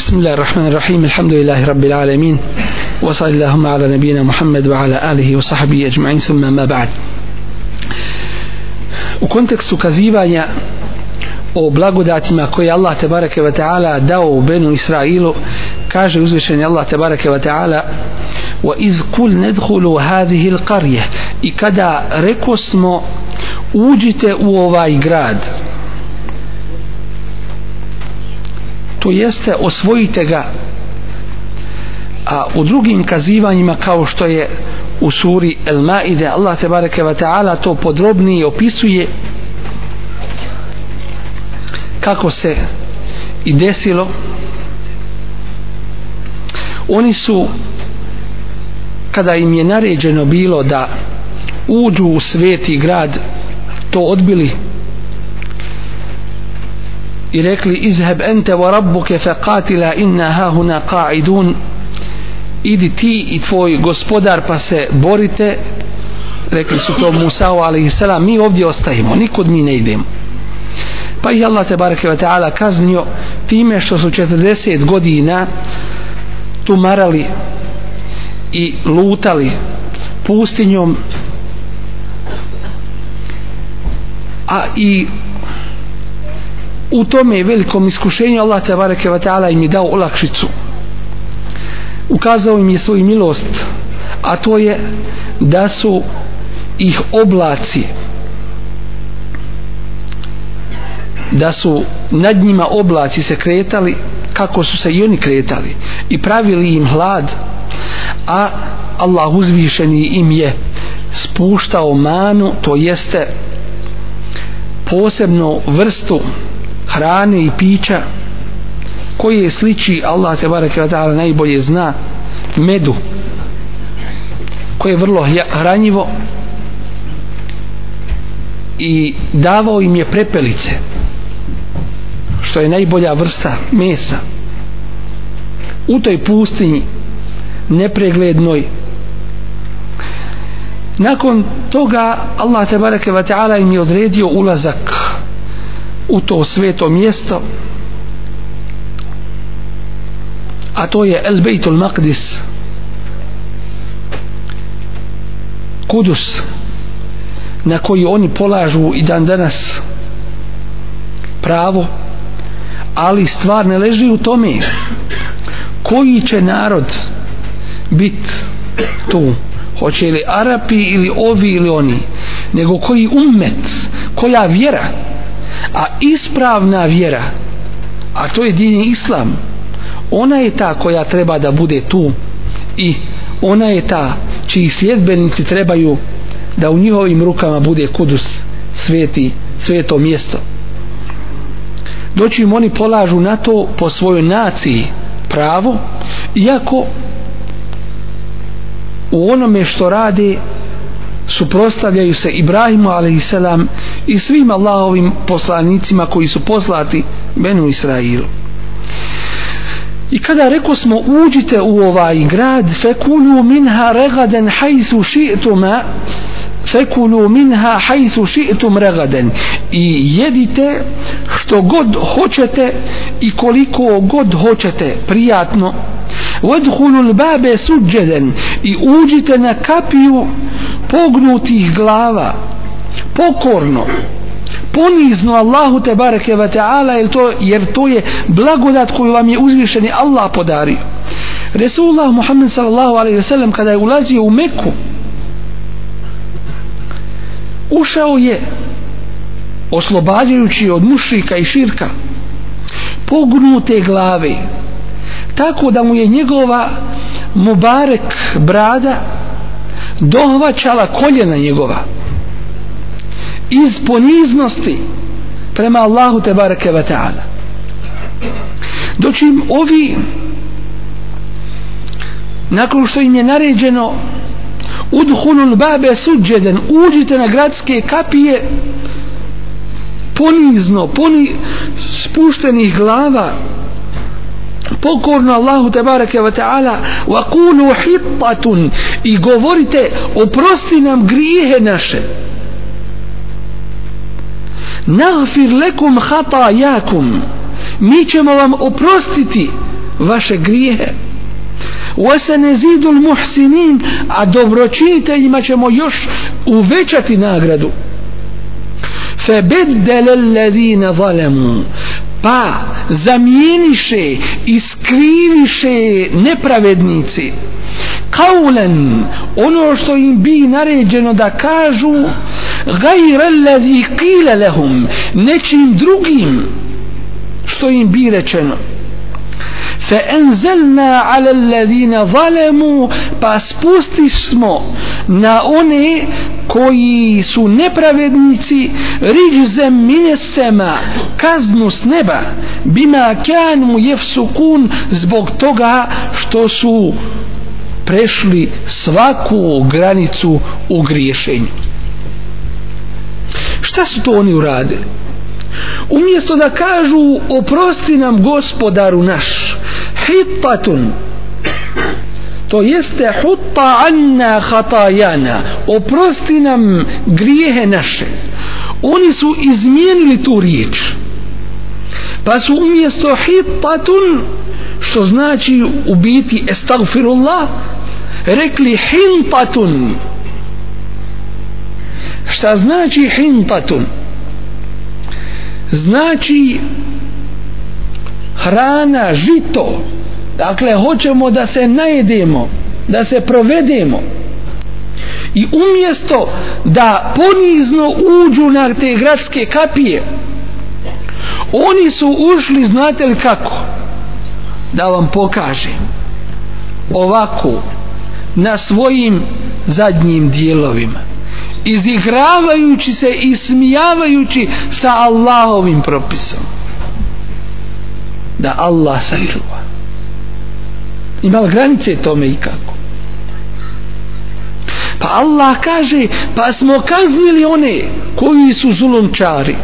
بسم الله الرحمن الرحيم الحمد لله رب العالمين وصلى اللهم على نبينا محمد وعلى آله وصحبه أجمعين ثم ما بعد u kontekstu kazivanja o blagodatima koje Allah tebareke ve taala dao u Benu Israilu kaže uzvišeni Allah tebareke ve taala wa iz kul nadkhulu hadhihi alqarya i kada reko smo uđite u ovaj grad to jeste osvojite ga a u drugim kazivanjima kao što je u suri El Maide Allah te bareke ve taala to podrobnije opisuje kako se i desilo. Oni su kada im je naređeno bilo da uđu u sveti grad to odbili i rekli izheb ente wa rabbuke fe qatila inna hahuna qa'idun idi ti i tvoj gospodar pa se borite rekli su to Musa a.s. mi ovdje ostajemo, nikud mi ne idemo pa i Allah te bareke ve taala kaznio time što su 40 godina tumarali i lutali pustinjom a i u tome velikom iskušenju Allah te bareke ve taala im je dao olakšicu. Ukazao im je svoju milost a to je da su ih oblaci da su nad njima oblaci se kretali kako su se i oni kretali i pravili im hlad a Allah uzvišeni im je spuštao manu to jeste posebnu vrstu hrane i pića koje sliči Allah te bareke ve taala najbolje zna medu koje je vrlo hranjivo i davao im je prepelice što je najbolja vrsta mesa. U toj pustinji nepreglednoj nakon toga Allah te bareke ve taala im je odredio ulazak u to sveto mjesto a to je El Bejtul Maqdis. Kudus na koji oni polažu i dan danas pravo ali stvar ne leži u tome koji će narod bit tu. Hoće li Arapi ili ovi ili oni nego koji ummet koja vjera a ispravna vjera a to je dini islam ona je ta koja treba da bude tu i ona je ta čiji sljedbenici trebaju da u njihovim rukama bude kudus sveti, sveto mjesto. Doći im oni polažu na to po svojoj naciji pravo iako u onome što rade suprostavljaju se Ibrahimu a.s. i svim Allahovim poslanicima koji su poslati Benu Israilu I kada reko smo uđite u ovaj grad fekulu minha regaden hajsu ši'tuma fekulu minha hajsu ši'tum regaden i jedite što god hoćete i koliko god hoćete prijatno wadkhulul babe suđeden i uđite na kapiju pognutih glava pokorno ponizno Allahu te bareke ve taala jer to jer to je blagodat koju vam je uzvišeni Allah podario. Resulullah Muhammed sallallahu alejhi ve sellem kada je ulazio u Meku ušao je oslobađajući od mušrika i širka pognute glave tako da mu je njegova mubarek brada dohvaćala koljena njegova. Iz poniznosti prema Allahu te bareke ve taala. Dočim ovi nakon što im je naređeno udhulul babe suđeden uđite na gradske kapije ponizno poni, spuštenih glava pokorno Allahu te bareke ve taala wa qulu hittatun i govorite oprosti nam grijehe naše nagfir lekum hatajakum mi ćemo vam oprostiti vaše grijehe وَسَنَزِيدُ الْمُحْسِنِينَ a dobročiniteljima ćemo još uvećati nagradu فَبَدَّلَ الَّذِينَ ظَلَمُوا pa zamijeniše i skriviše nepravednici. Kaulen ono što im bi naređeno da kažu gajra allazi kile lehum nečim drugim što im bi rečeno فأنزلنا على الذين ظلموا pa spusti smo na one koji su nepravednici riđzem mine sema kaznu s neba bima kanu jefsukun zbog toga što su prešli svaku granicu u griješenju šta su to oni uradili umjesto da kažu oprosti nam gospodaru naš hittatun to jeste hutta anna hatajana oprosti nam grijehe naše. Oni su izmijenili tu riječ. Pa su umjesto hittatun što znači u biti estagfirullah rekli hintatun šta znači hintatun znači hrana, žito. Dakle hoćemo da se najedemo da se provedemo. I umjesto da ponizno uđu na te gradske kapije oni su ušli znate li kako? Da vam pokažem. Ovako na svojim zadnjim dijelovima izigravajući se i smijavajući sa Allahovim propisom da Allah sačuva. Ima li granice tome i kako pa Allah kaže pa smo kaznili one koji su zulumčari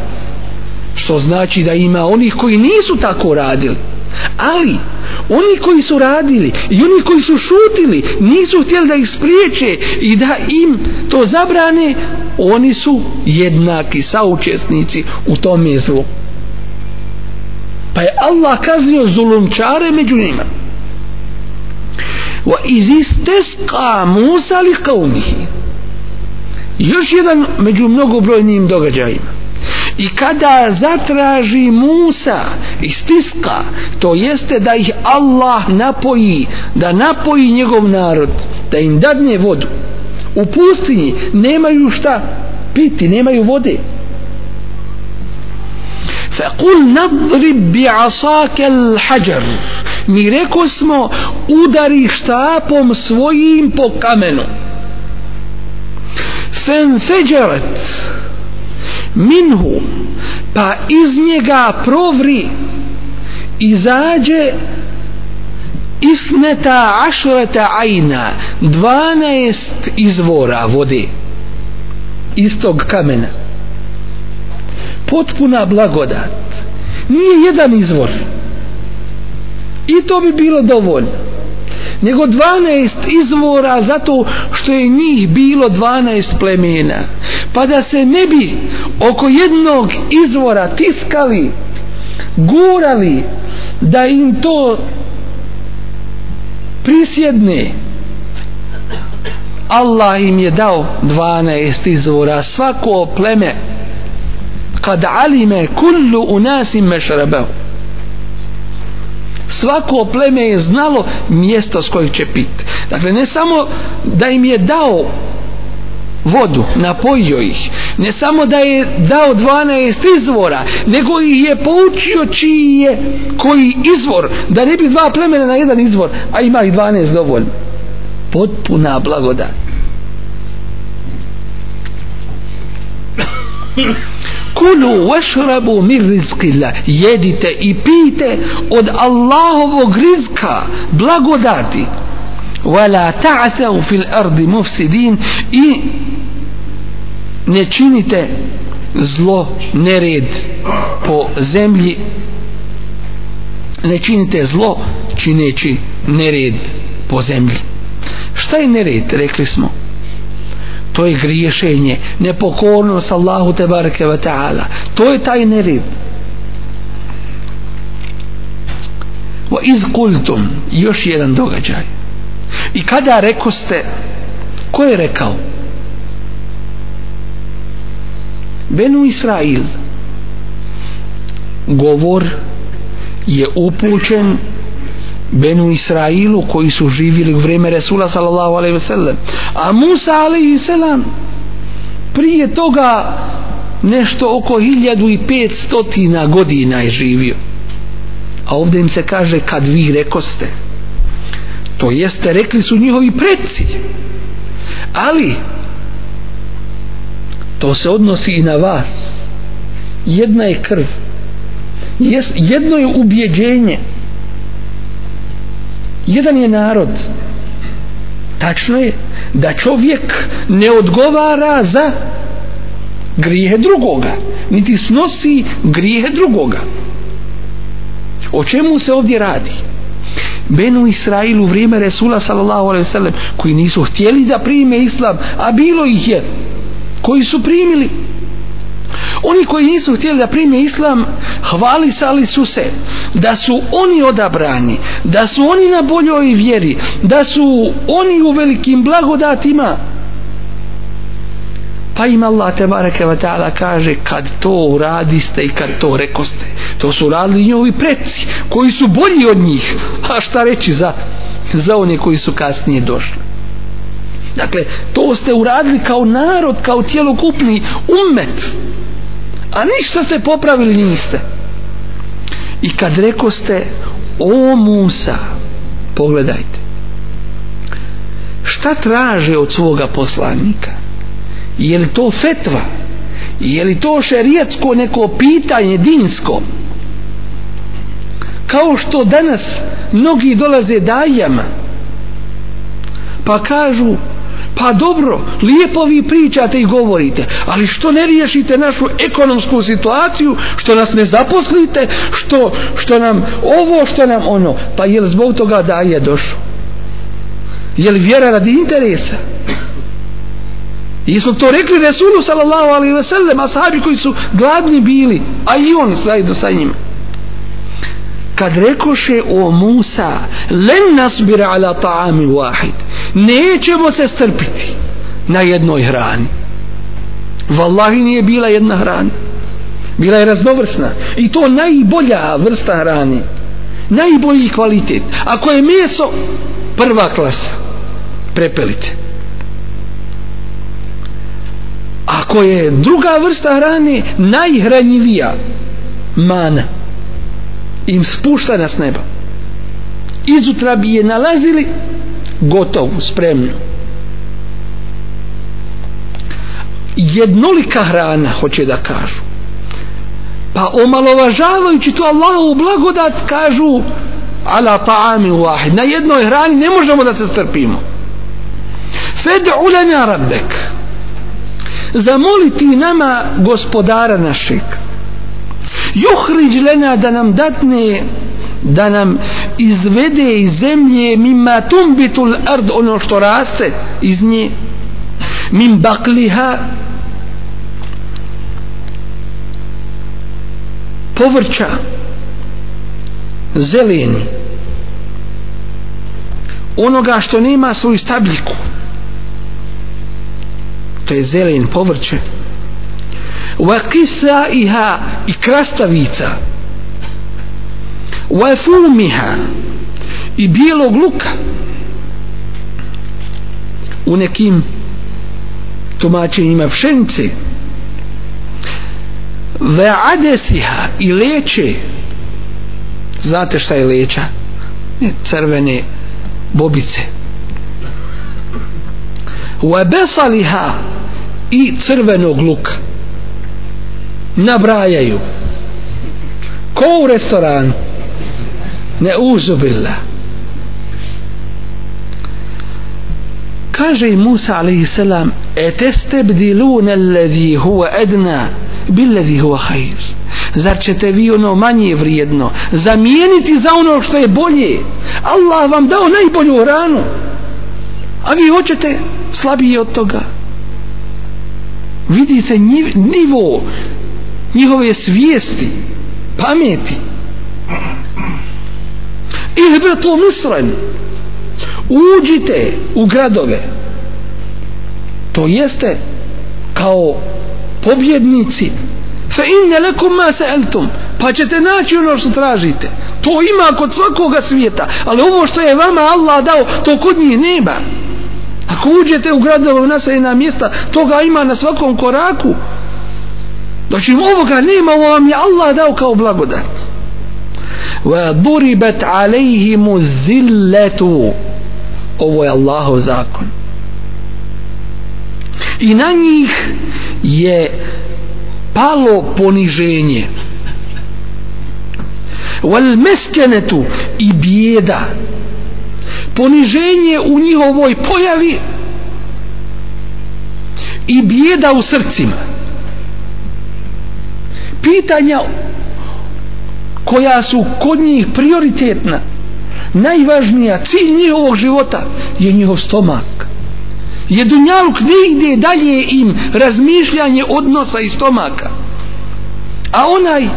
što znači da ima onih koji nisu tako radili. Ali oni koji su radili i oni koji su šutili nisu htjeli da ih spriječe i da im to zabrane oni su jednaki saučesnici u tome zlu pa je Allah kaznio zulumčare među njima. Wa izistesqa Musa li qaumihi. Još jedan među mnogobrojnim događajima. I kada zatraži Musa istiska to jeste da ih Allah napoji da napoji njegov narod da im dadne vodu. U pustinji nemaju šta piti, nemaju vode. فقل نضرب بعصاك الحجر mi reko smo udari štapom svojim po kamenu فانفجرت minhu pa iz njega provri izađe isneta ašreta ajna 12 izvora vode iz tog kamena potpuna blagodat. Nije jedan izvor. I to bi bilo dovoljno. Nego 12 izvora zato što je njih bilo 12 plemena. Pa da se ne bi oko jednog izvora tiskali gurali da im to prisjedne. Allah im je dao 12 izvora svako pleme kad alime kullu unasim mešrabahu svako pleme je znalo mjesto s kojeg će piti dakle ne samo da im je dao vodu, napojio ih ne samo da je dao 12 izvora nego ih je poučio čiji je koji izvor da ne bi dva plemena na jedan izvor a ima ih 12 dovoljno. Potpuna blagodat kulu vašrabu mir rizkila jedite i pite od Allahovog rizka blagodati. Wala ta'asav fil ardi mufsidin. I ne činite zlo nered po zemlji. Ne činite zlo čineći nered po zemlji. Šta je nered? Rekli smo to je griješenje nepokornost Allahu te bareke ve taala. To je taj nered wa iz kultum još jedan događaj. I kada rekoste ko je rekao? Benu Israil. Govor je upućen Benu Israilu koji su živjeli u vrijeme Resula sallallahu alaihi ve sellem. A Musa alaihi selam prije toga nešto oko 1500 godina je živio. A ovdje im se kaže kad vi rekoste to jeste rekli su njihovi predci ali to se odnosi i na vas. Jedna je krv. Jedno je ubjeđenje jedan je narod. Tačno je da čovjek ne odgovara za grijehe drugoga niti snosi grijehe drugoga. O čemu se ovdje radi? Benu Israilu u vrijeme Resula sallallahu alaihi sallam koji nisu htjeli da prime islam a bilo ih je koji su primili oni koji nisu htjeli da prime islam hvalisali su se da su oni odabrani da su oni na boljoj vjeri da su oni u velikim blagodatima. Pa im Allah te bareke ve ta'ala kaže kad to uradiste i kad to rekoste. To su radili njovi preci koji su bolji od njih. A šta reći za, za one koji su kasnije došli? Dakle to ste uradili kao narod kao cijelokupni umet a ništa se popravili niste. I kad rekoste o Musa pogledajte šta traže od svoga poslanika? Je li to fetva? Je li to šerijetsko neko pitanje dinsko? Kao što danas mnogi dolaze dajama pa kažu pa dobro, lijepo vi pričate i govorite, ali što ne riješite našu ekonomsku situaciju, što nas ne zaposlite, što, što nam ovo, što nam ono, pa je li zbog toga da je došao? Je li vjera radi interesa? I smo to rekli Resulu sallallahu alaihi ve sellem, ashabi koji su gladni bili, a i on slajdo sa njima kad rekoše o Musa len nasbira ala ta'ami wahid. Nećemo se strpiti na jednoj hrani. Vallahi nije bila jedna hrana. Bila je raznovrsna. I to najbolja vrsta hrane. Najbolji kvalitet. Ako je meso prva klasa. Prepelite. Ako je druga vrsta hrane najhranjivija mana im spušta s neba. Izutra bi je nalazili gotovu, spremnu. Jednolika hrana hoće da kažu. Pa omalovažavajući to Allahu blagodat kažu ala ta'ami wahid. Na jednoj hrani ne možemo da se strpimo. Fed'u lana rabbek. Zamoliti nama gospodara našeg juhriđ lena da nam datne da nam izvede iz zemlje mima tumbitul ard ono što raste iz nje. Min bakliha povrća zeleni. Onoga što nema svoju stabljiku. To je zelen povrće wa kisaiha i krastavica. Wa fumiha i bijelog luka. U nekim tumačenjima pšenice. Ve adesiha i leće. Znate šta je leća? Crvene bobice. Wa besaliha i crvenog luka nabrajaju. Ko u restoranu? Ne uzubila kaže Musa a.s. etestebdilune lezi huwa adna billadhi huwa khair zar ćete vi ono manje vrijedno zamijeniti za ono što je bolje? Allah vam dao najbolju hranu. A vi hoćete slabije od toga? Vidite nivo njihove svijesti pameti. Ihbetu misren uđite u gradove. To jeste kao pobjednici. Fa inne lekum ma sa'altum. Pa ćete naći ono što tražite. To ima kod svakoga svijeta. Ali ovo što je vama Allah dao to kod njih nema. Ako uđete u gradove u naseljena mjesta toga ima na svakom koraku znači ovoga nema ovo vam je Allah dao kao blagodat. Wa duribat alejhimu ovo je Allahov zakon. I na njih je palo poniženje. Wal i bijeda. Poniženje u njihovoj pojavi i bijeda u srcima pitanja koja su kod njih prioritetna. Najvažnija cilj njihovog života je njihov stomak. Je dunjaluk ne ide dalje im razmišljanje odnosa i stomaka. A onaj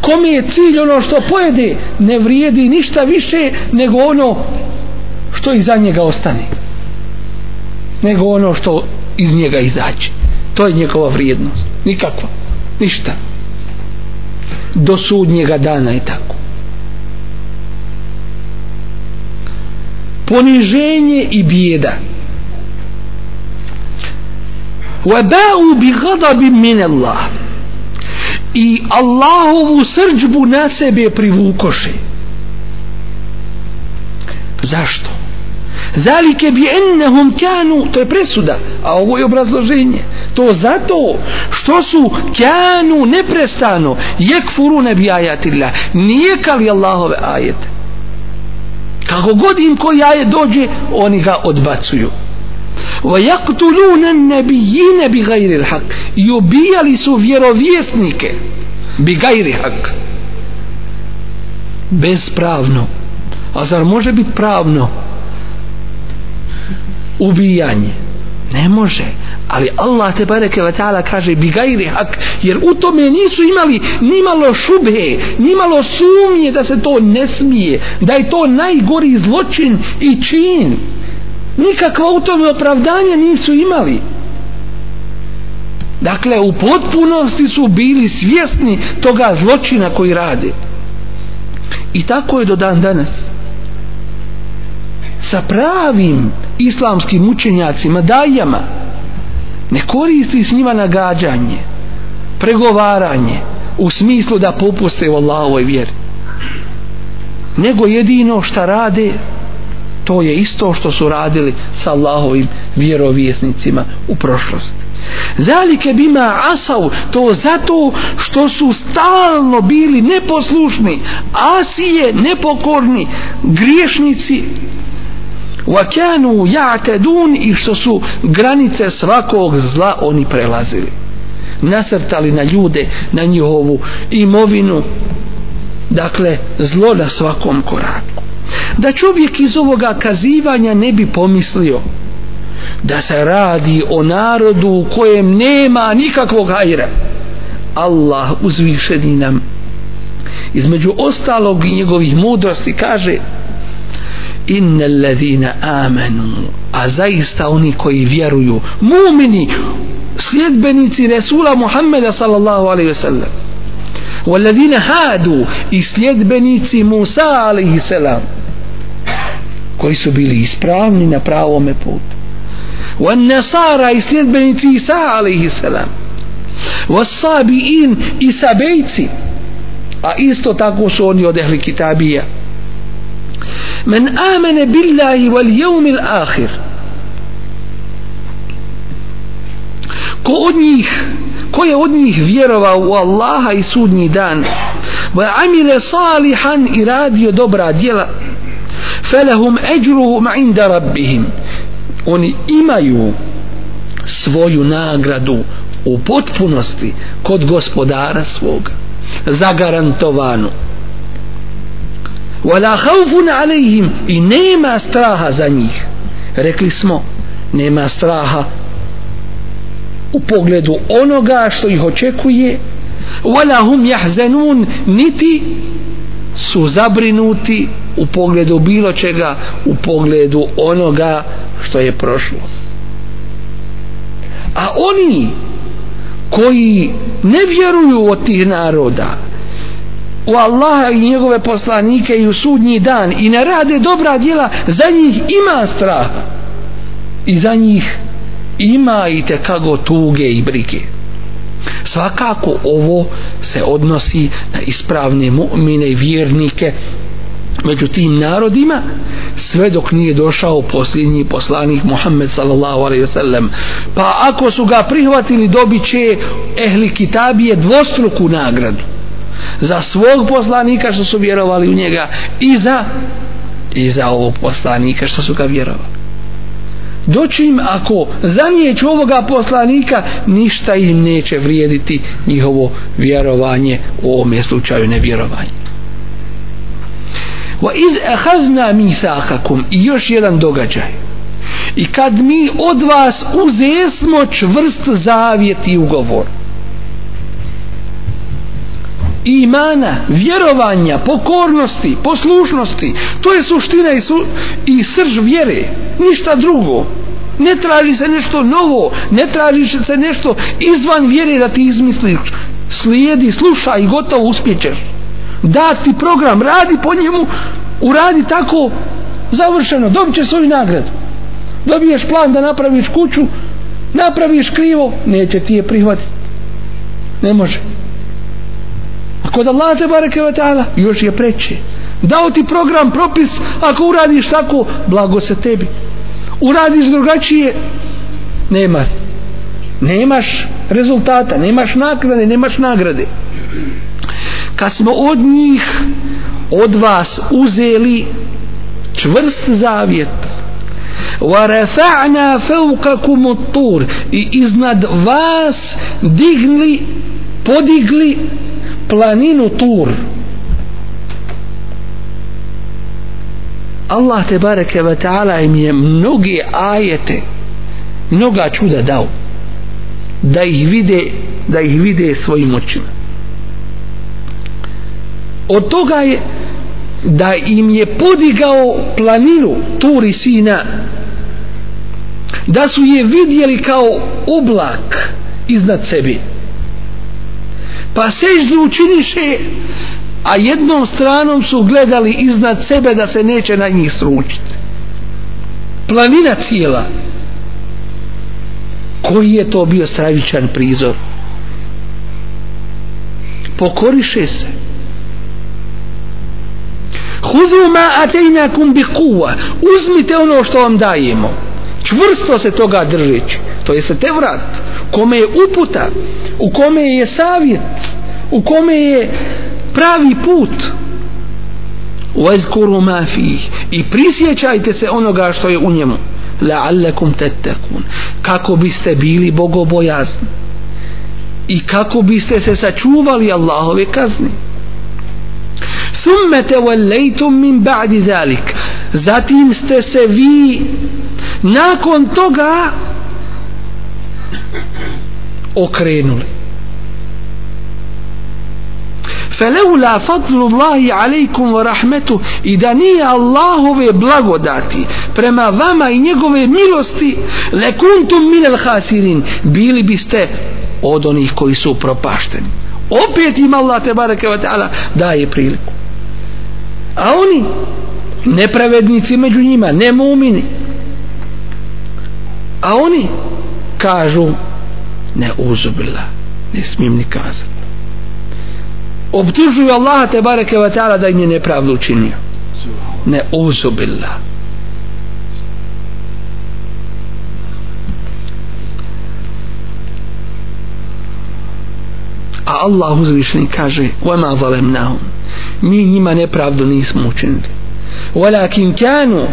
kome je cilj ono što pojede ne vrijedi ništa više nego ono što iza njega ostane. Nego ono što iz njega izađe. To je njegova vrijednost. Nikakva. Ništa do sudnjega dana i tako poniženje i bijeda وباءوا بغضب من الله i Allahovu srđbu na sebe privukoše zašto zalike bi ennehum kanu to je presuda a ovo je obrazloženje to zato što su kanu neprestano jekfuru ne bi ajatillah nijekali Allahove ajete kako god im koji ajet dođe oni ga odbacuju ويقتلون النبيين بغير الحق يبيالي سو vjerovjesnike بغير حق bez pravno a zar može biti pravno Ubijanje ne može. Ali Allah te bareke ve taala kaže bi gajri hak jer u tome nisu imali ni malo šube ni malo sumnje da se to ne smije da je to najgori zločin i čin. Nikakva u tome opravdanja nisu imali. Dakle u potpunosti su bili svjesni toga zločina koji rade. I tako je do dan danas sa pravim islamskim učenjacima dajama. Ne koristi s njima nagađanje pregovaranje u smislu da popuste u Allahovoj vjeri nego jedino šta rade to je isto što su radili sa Allahovim vjerovjesnicima u prošlosti. Zalike bima asav to zato što su stalno bili neposlušni asije nepokorni griješnici وَكَانُوا يَعْتَدُونَ i što su granice svakog zla oni prelazili. Nasrtali na ljude na njihovu imovinu. Dakle zlo na svakom koraku. Da čovjek iz ovoga kazivanja ne bi pomislio da se radi o narodu u kojem nema nikakvog hajra. Allah uzvišeni nam između ostalog i njegovih mudrosti kaže inne ledine amenu a zaista oni koji vjeruju mumini sljedbenici Resula Muhammeda sallallahu alaihi ve sellem والذين هادوا i sljedbenici Musa alaihi selam koji su bili ispravni na pravome putu والنصارى i sljedbenici Isa alaihi selam والصابئين i sabejci a isto tako su oni od ehli kitabija men آمن بالله wal الآخر ko od njih ko je od njih vjerovao u Allaha i sudnji dan wa amile salihan i radio dobra djela felehum eđruhum inda rabbihim. Oni imaju svoju nagradu u potpunosti kod gospodara svoga zagarantovanu wala khawfun alayhim. I nema straha za njih. Rekli smo nema straha u pogledu onoga što ih očekuje. Wala hum yahzanun. Niti su zabrinuti u pogledu bilo čega u pogledu onoga što je prošlo. A oni koji ne vjeruju od tih naroda u Allaha i njegove poslanike i u sudnji dan i ne rade dobra djela za njih ima strah. I za njih ima i tekago tuge i brige. Svakako ovo se odnosi na ispravne mu'mine i vjernike među tim narodima sve dok nije došao posljednji poslanik Muhammed sallallahu alaihi wasallam. Pa ako su ga prihvatili dobit će ehli kitabije dvostruku nagradu za svog poslanika što su vjerovali u njega i za i za ovog poslanika što su ga vjerovali. Doći im ako zanijeću ovoga poslanika ništa im neće vrijediti njihovo vjerovanje u ovome slučaju nevjerovanje. Wa iz ahazna misahakum i još jedan događaj. I kad mi od vas uzesmo čvrst zavjet i ugovor imana, vjerovanja, pokornosti, poslušnosti. To je suština i, su, i srž vjere. Ništa drugo. Ne traži se nešto novo, ne traži se nešto izvan vjere da ti izmisliš. Slijedi, slušaj i gotovo uspjećeš. Dati program, radi po njemu, uradi tako, završeno, dobit ćeš svoju nagradu. Dobiješ plan da napraviš kuću, napraviš krivo, neće ti je prihvatiti. Ne može kod Allah te bareke ve taala još je preče dao ti program propis ako uradiš tako blago se tebi uradiš drugačije nema nemaš rezultata nemaš nagrade nemaš nagrade kad smo od njih od vas uzeli čvrst zavjet ورفعنا فوقكم الطور i iznad vas digli podigli planinu Tur. Allah te bareke ve taala im je mnoge ajete mnoga čuda dao da ih vide da ih vide svojim očima. Od toga je da im je podigao planinu Turi Sina da su je vidjeli kao oblak iznad sebi pa seždu učiniše a jednom stranom su gledali iznad sebe da se neće na njih sručiti. Planina cijela. Koji je to bio stravičan prizor? Pokoriše se. Huzu ma atejnakum bi kuva. Uzmite ono što vam dajemo. Čvrsto se toga držeći to je se tevrat kome je uputa u kome je savjet u kome je pravi put. وَذْكُرُوا ma فِيهِ i prisjećajte se onoga što je u njemu. لَعَلَّكُمْ تَتَّقُونَ kako biste bili bogobojazni. I kako biste se sačuvali Allahove kazni. ثُمَّ تَوَلَّيْتُمْ min ba'di zalik. zatim ste se vi nakon toga okrenuli. Feleula fadlullahi alejkum wa rahmetu i da nije Allahove blagodati prema vama i njegove milosti lekuntum min khasirin bili biste od onih koji su propašteni opet im Allah te bareke ve taala daje priliku. A oni nepravednici među njima nemumini. A oni kažu ne uzubila ne smijem ni kazati obtužuju Allaha te bareke wa ta'ala da im je nepravdu učinio ne uzubila a Allah uzvišeni kaže وَمَا ظَلَمْنَهُمْ mi njima nepravdu nismo učinili وَلَكِنْ كَانُوا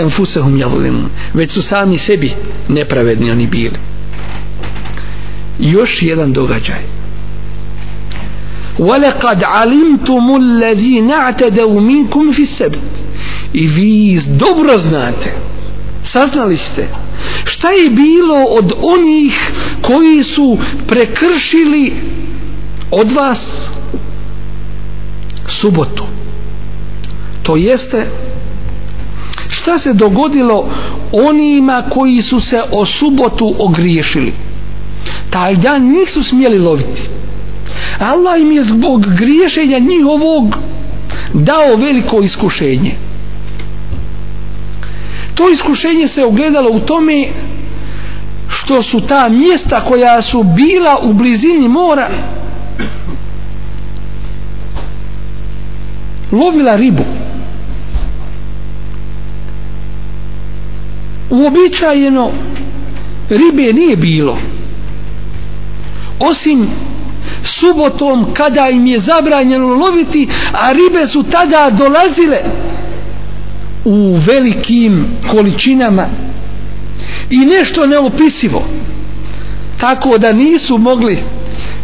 أَنفُسَهُمْ يَظْلِمُونَ već su sami sebi nepravedni oni bili još jedan događaj وَلَقَدْ عَلِمْتُمُ الَّذِينَ اعْتَدَوْ مِنْكُمْ فِي السَّبْتِ i vi dobro znate saznali ste šta je bilo od onih koji su prekršili od vas subotu to jeste šta se dogodilo onima koji su se o subotu ogriješili? Taj dan nisu smjeli loviti. Allah im je zbog griješenja njihovog dao veliko iskušenje. To iskušenje se ogledalo u tome što su ta mjesta koja su bila u blizini mora lovila ribu. Uobičajeno ribe nije bilo. Osim subotom kada im je zabranjeno loviti a ribe su tada dolazile u velikim količinama. I nešto neopisivo. Tako da nisu mogli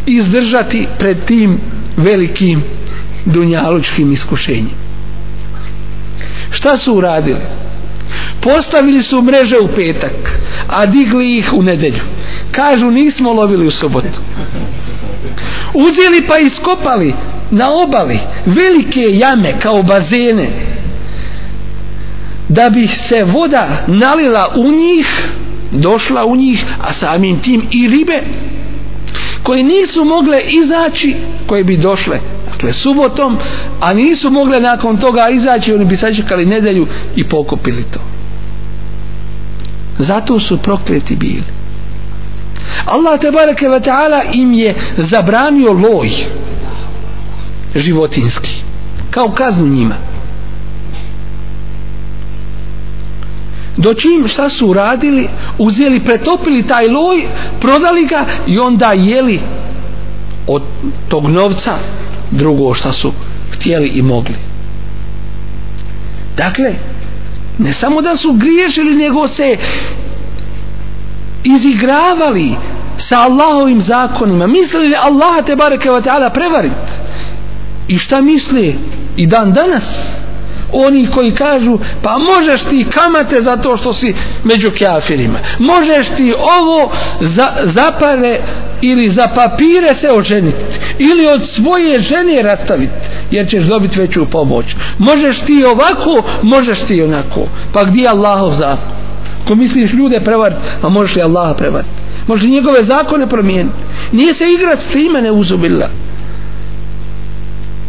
izdržati pred tim velikim dunjalučkim iskušenjem. Šta su uradili? Postavili su mreže u petak a digli ih u nedelju. Kažu nismo lovili u sobotu uzeli pa iskopali na obali velike jame kao bazene da bi se voda nalila u njih došla u njih a samim tim i ribe koje nisu mogle izaći koje bi došle dakle subotom a nisu mogle nakon toga izaći oni bi sačekali nedelju i pokopili to zato su prokleti bili. Allah te bareke ve taala im je zabranio loj životinski kao kaznu njima. Dočim šta su uradili uzeli pretopili taj loj prodali ga i onda jeli od tog novca drugo šta su htjeli i mogli. Dakle ne samo da su griješili nego se izigravali sa Allahovim zakonima. Mislili li Allaha te bareke ta'ala prevarit? I šta misli i dan danas? Oni koji kažu pa možeš ti kamate zato što si među kafirima. Možeš ti ovo za, zapare ili za papire se oženiti ili od svoje žene rastaviti jer ćeš dobiti veću pomoć. Možeš ti ovako možeš ti onako. Pa gdje je Allahov zakon? Ko misliš ljude prevariti a možeš li Allaha prevariti možeš li njegove zakone promijeniti nije se igrat s time ne uzubila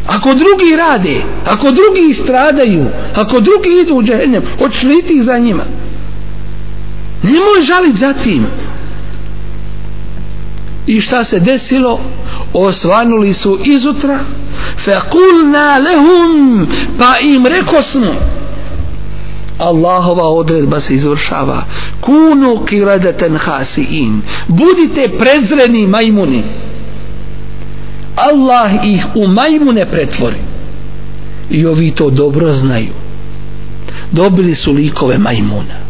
ako drugi rade ako drugi stradaju ako drugi idu u džehennem hoćeš li ti za njima? Nemoj žaliti za tim. I šta se desilo? Osvanuli su izutra. Fekulna lehum pa im reko smo Allahova odredba se izvršava. Kunu kiradeten hasiin. Budite prezreni majmuni. Allah ih u majmune pretvori. I ovi to dobro znaju. Dobili su likove majmuna.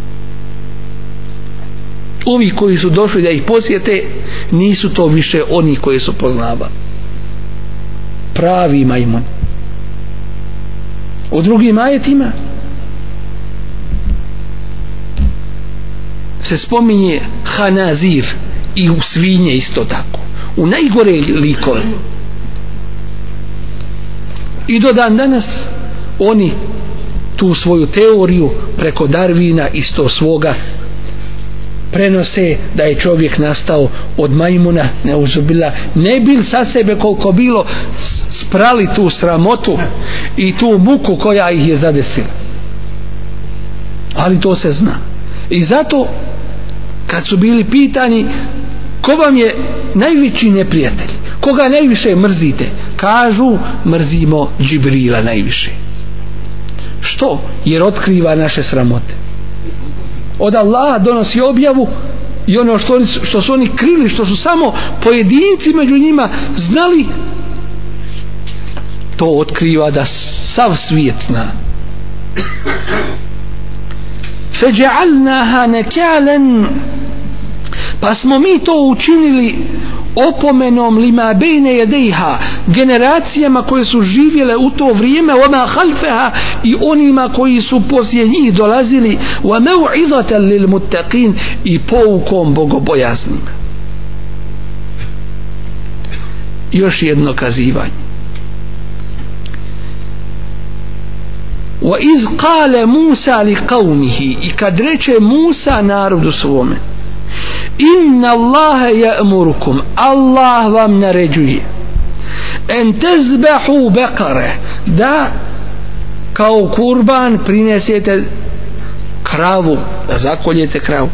Ovi koji su došli da ih posjete nisu to više oni koji su poznavali. Pravi majmun. U drugim ajetima se spominje hanazir i u svinje isto tako. U najgore likove i do dan danas oni tu svoju teoriju preko Darvina isto svoga prenose da je čovjek nastao od majmuna ne uzubila ne bil sa sebe koliko bilo sprali tu sramotu i tu muku koja ih je zadesila. Ali to se zna. I zato kad su bili pitani ko vam je najveći neprijatelj? Koga najviše mrzite? Kažu mrzimo Džibrila najviše. Što? Jer otkriva naše sramote. Od Allaha donosi objavu i ono što, oni, što su oni krili što su samo pojedinci među njima znali to otkriva da sav svijet zna. فجعلناها نكالا pa smo mi to učinili opomenom lima bejne jedejha generacijama koje su živjele u to vrijeme oma halfeha i onima koji su poslije njih dolazili wa mev'izatan lil muttaqin i poukom bogobojaznim. još jedno kazivanje wa iz kale Musa li qavmihi i kad reče Musa narodu svome inna Allahe ja'murukum. Allah vam naređuje. En tezbehu bekare. Da kao kurban prinesete kravu da zakoljete kravu.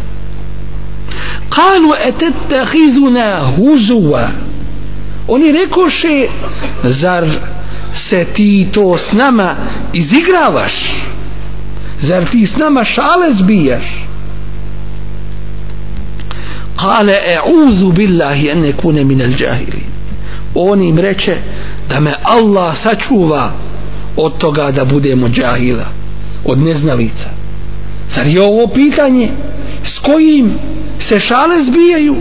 Kalu etetehizuna huzuva oni rekoše zar se ti to s nama izigravaš? Zar ti s nama šale zbijaš? Kale e'uzu billahi en nekune minel džahili on im reče da me Allah sačuva od toga da budemo džahila od neznalica. Zar je ovo pitanje s kojim se šale zbijaju?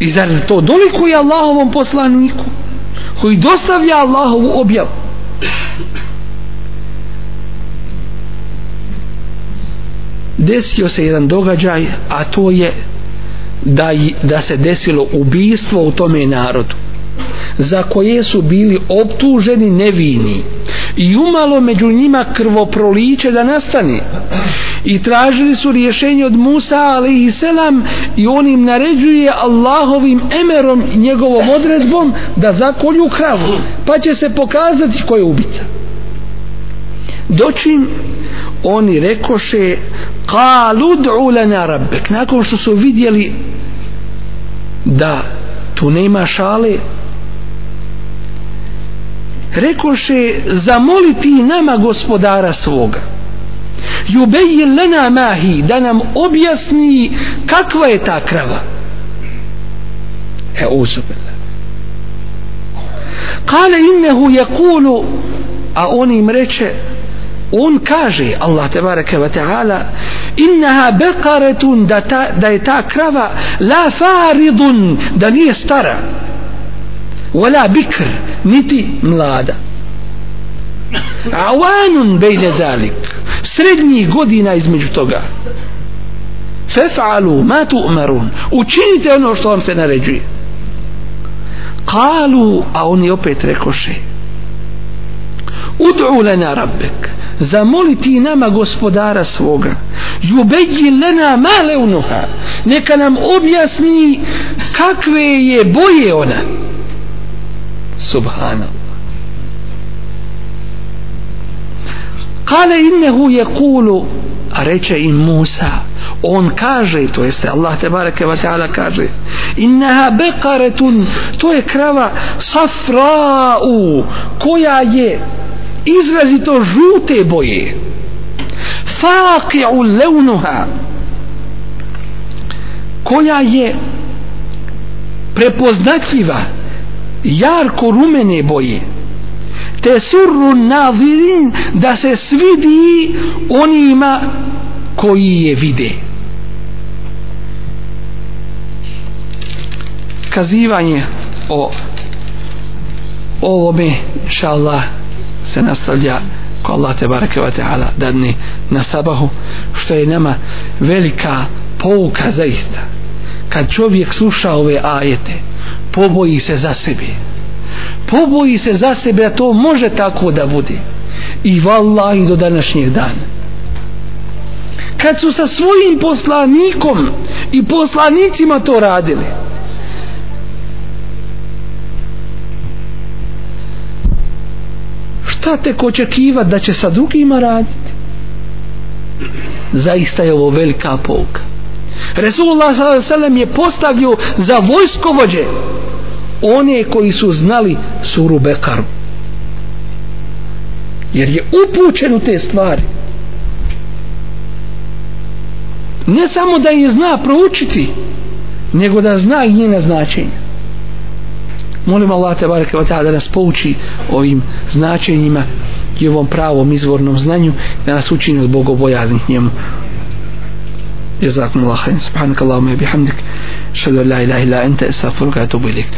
I zar to doliko je Allahovom poslaniku koji dostavlja Allahovu objavu? Desio se jedan događaj a to je da, da se desilo ubijstvo u tome narodu za koje su bili optuženi nevini. I umalo među njima krvoproliće da nastane. I tražili su rješenje od Musa alaihi selam i on im naređuje Allahovim emerom i njegovom odredbom da zakolju kravu pa će se pokazati ko je ubica. Doćim oni rekoše kalu du'u lana rabbek nakon što su vidjeli da tu nema šale rekoše zamoliti nama gospodara svoga. Jubejil lena mahi da nam objasni kakva je ta krava. E uzubila. Kale innehu jakulu a on im reče on kaže Allah tebareke ve taala innaha baqaratun da ta, da je ta krava la faridun da nije stara wala bikr niti mlada. Awanun bejne zalik srednjih godina između toga. Fef'alu ma tu'marun učinite ono što vam se naređuje. Kalu a oni opet rekoše ud'u lana rabbek. Zamoliti nama gospodara svoga. Yubeji lana ma leunuha. Neka nam objasni kakve je boje ona. Subhanallah. Kale innehu je kulu a reče im Musa on kaže to jeste Allah te bareke ve ta'ala kaže innaha baqaratun, to je krava safra'u koja je izrazito žute boje. Faqi'u lawnaha koja je prepoznatljiva jarko rumene boje te surru nazirin da se svidi onima koji je vide. Kazivanje o ovome inša Allah se nastavlja ko Allah te bareke wa ta'ala dadne na sabahu što je nama velika pouka zaista. Kad čovjek sluša ove ajete poboji se za sebe poboji se za sebe a to može tako da bude. I vallahi do današnjeg dana. Kad su sa svojim poslanikom i poslanicima to radili šta tek očekivat da će sa drugima raditi zaista je ovo velika pouka. Resulullah s.a.v. je postavio za vojskovođe one koji su znali suru Bekaru. Jer je upućen u te stvari. Ne samo da je zna proučiti nego da zna i njene značenje molim Allah te bareke wa ta'ala da nas pouči ovim značenjima i ovom pravom izvornom znanju da nas učini od bogobojaznih njemu. جزاكم الله خير سبحانك اللهم وبحمدك أشهد أن لا إله إلا أنت أستغفرك وأتوب إليك.